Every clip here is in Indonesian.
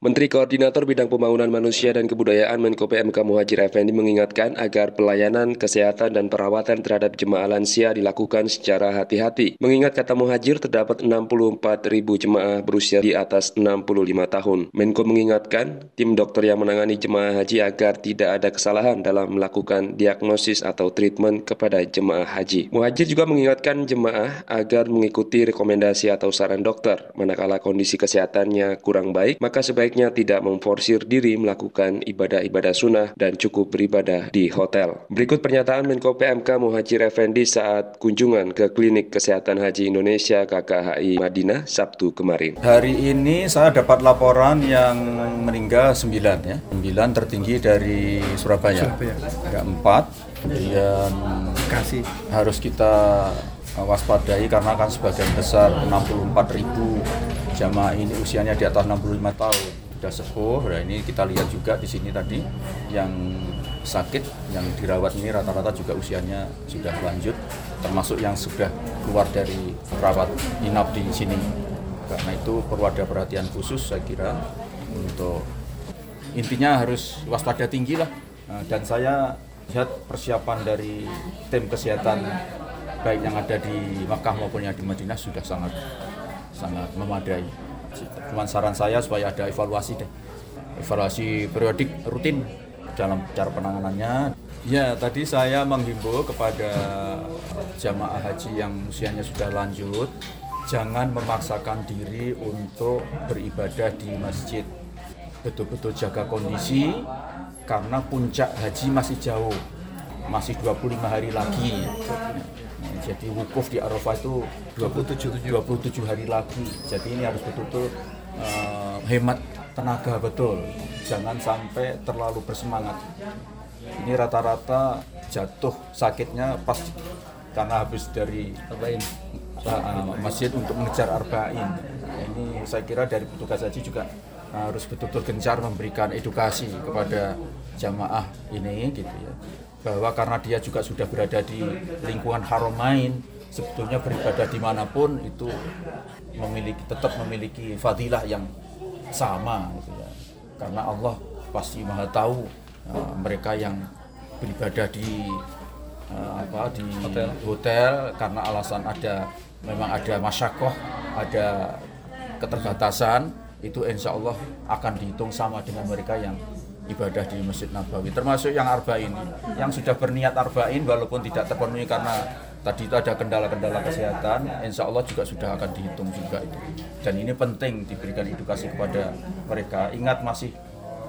Menteri Koordinator Bidang Pembangunan Manusia dan Kebudayaan Menko PMK Muhajir Effendi mengingatkan agar pelayanan kesehatan dan perawatan terhadap jemaah lansia dilakukan secara hati-hati. Mengingat kata Muhajir terdapat 64 ribu jemaah berusia di atas 65 tahun. Menko mengingatkan tim dokter yang menangani jemaah haji agar tidak ada kesalahan dalam melakukan diagnosis atau treatment kepada jemaah haji. Muhajir juga mengingatkan jemaah agar mengikuti rekomendasi atau saran dokter. Manakala kondisi kesehatannya kurang baik, maka sebaik sebaiknya tidak memforsir diri melakukan ibadah-ibadah sunnah dan cukup beribadah di hotel. Berikut pernyataan Menko PMK Muhajir Effendi saat kunjungan ke Klinik Kesehatan Haji Indonesia KKHI Madinah Sabtu kemarin. Hari ini saya dapat laporan yang meninggal 9 ya. 9 tertinggi dari Surabaya. Surabaya. Ada 4. Kemudian Kasih. harus kita waspadai karena kan sebagian besar 64 ribu jamaah ini usianya di atas 65 tahun sudah sepuh. Nah ini kita lihat juga di sini tadi yang sakit, yang dirawat ini rata-rata juga usianya sudah lanjut, termasuk yang sudah keluar dari perawat inap di sini. Karena itu perlu ada perhatian khusus saya kira untuk intinya harus waspada tinggi lah. Nah, dan saya lihat persiapan dari tim kesehatan baik yang ada di Makkah maupun yang di Madinah sudah sangat sangat memadai. Cuma saran saya supaya ada evaluasi deh. Evaluasi periodik rutin dalam cara penanganannya. Ya, tadi saya menghimbau kepada jamaah haji yang usianya sudah lanjut, jangan memaksakan diri untuk beribadah di masjid. Betul-betul jaga kondisi karena puncak haji masih jauh. Masih 25 hari lagi. Jadi wukuf di Arafah itu 27, 27 hari lagi. Jadi ini harus betul-betul uh, hemat tenaga betul. Jangan sampai terlalu bersemangat. Ini rata-rata jatuh sakitnya pas karena habis dari arba'in uh, masjid untuk mengejar arba'in. Ini saya kira dari petugas haji juga harus betul-betul gencar memberikan edukasi kepada jamaah ini gitu ya bahwa karena dia juga sudah berada di lingkungan haramain sebetulnya beribadah di mana pun itu memiliki tetap memiliki fadilah yang sama gitu ya karena Allah pasti maha tahu uh, mereka yang beribadah di uh, apa di hotel. hotel karena alasan ada memang ada masyakoh ada keterbatasan itu insya Allah akan dihitung sama dengan mereka yang ibadah di Masjid Nabawi termasuk yang arba'in yang sudah berniat arba'in walaupun tidak terpenuhi karena tadi itu ada kendala-kendala kesehatan insya Allah juga sudah akan dihitung juga itu dan ini penting diberikan edukasi kepada mereka ingat masih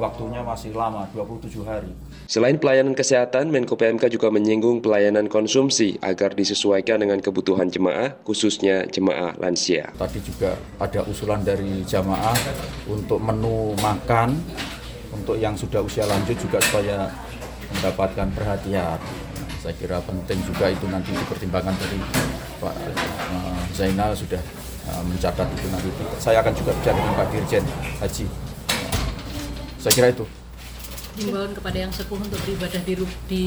waktunya masih lama 27 hari. Selain pelayanan kesehatan, Menko PMK juga menyinggung pelayanan konsumsi agar disesuaikan dengan kebutuhan jemaah, khususnya jemaah lansia. Tadi juga ada usulan dari jemaah untuk menu makan untuk yang sudah usia lanjut juga supaya mendapatkan perhatian. Saya kira penting juga itu nanti dipertimbangkan dari Pak uh, Zainal sudah uh, mencatat itu nanti. Saya akan juga bicara dengan Pak Dirjen Haji. Saya kira itu. Himbauan kepada yang sepuh untuk beribadah di, di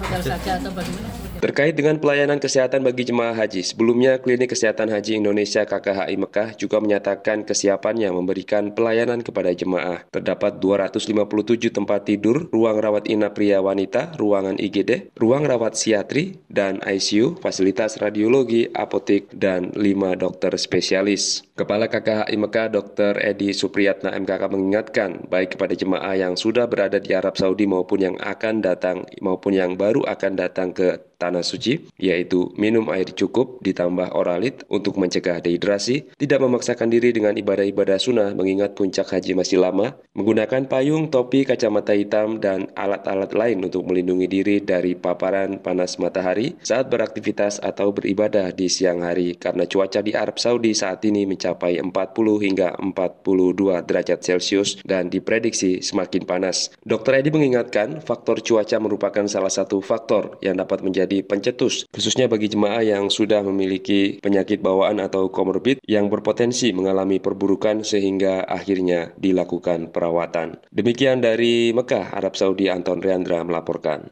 hotel saja atau bagaimana? Terkait dengan pelayanan kesehatan bagi jemaah haji, sebelumnya Klinik Kesehatan Haji Indonesia KKHI Mekah juga menyatakan kesiapannya memberikan pelayanan kepada jemaah. Terdapat 257 tempat tidur, ruang rawat inap pria wanita, ruangan IGD, ruang rawat psiatri, dan ICU, fasilitas radiologi, apotik, dan 5 dokter spesialis. Kepala KKHI Mekah Dr. Edi Supriyatna MKK mengingatkan baik kepada jemaah yang sudah berada di Arab Saudi maupun yang akan datang maupun yang baru akan datang ke tanah suci, yaitu minum air cukup ditambah oralit untuk mencegah dehidrasi, tidak memaksakan diri dengan ibadah-ibadah sunnah mengingat puncak haji masih lama, menggunakan payung, topi, kacamata hitam, dan alat-alat lain untuk melindungi diri dari paparan panas matahari saat beraktivitas atau beribadah di siang hari karena cuaca di Arab Saudi saat ini mencapai 40 hingga 42 derajat Celcius dan diprediksi semakin panas. Dr. Edi mengingatkan faktor cuaca merupakan salah satu faktor yang dapat menjadi menjadi pencetus, khususnya bagi jemaah yang sudah memiliki penyakit bawaan atau komorbid yang berpotensi mengalami perburukan sehingga akhirnya dilakukan perawatan. Demikian dari Mekah, Arab Saudi, Anton Riandra melaporkan.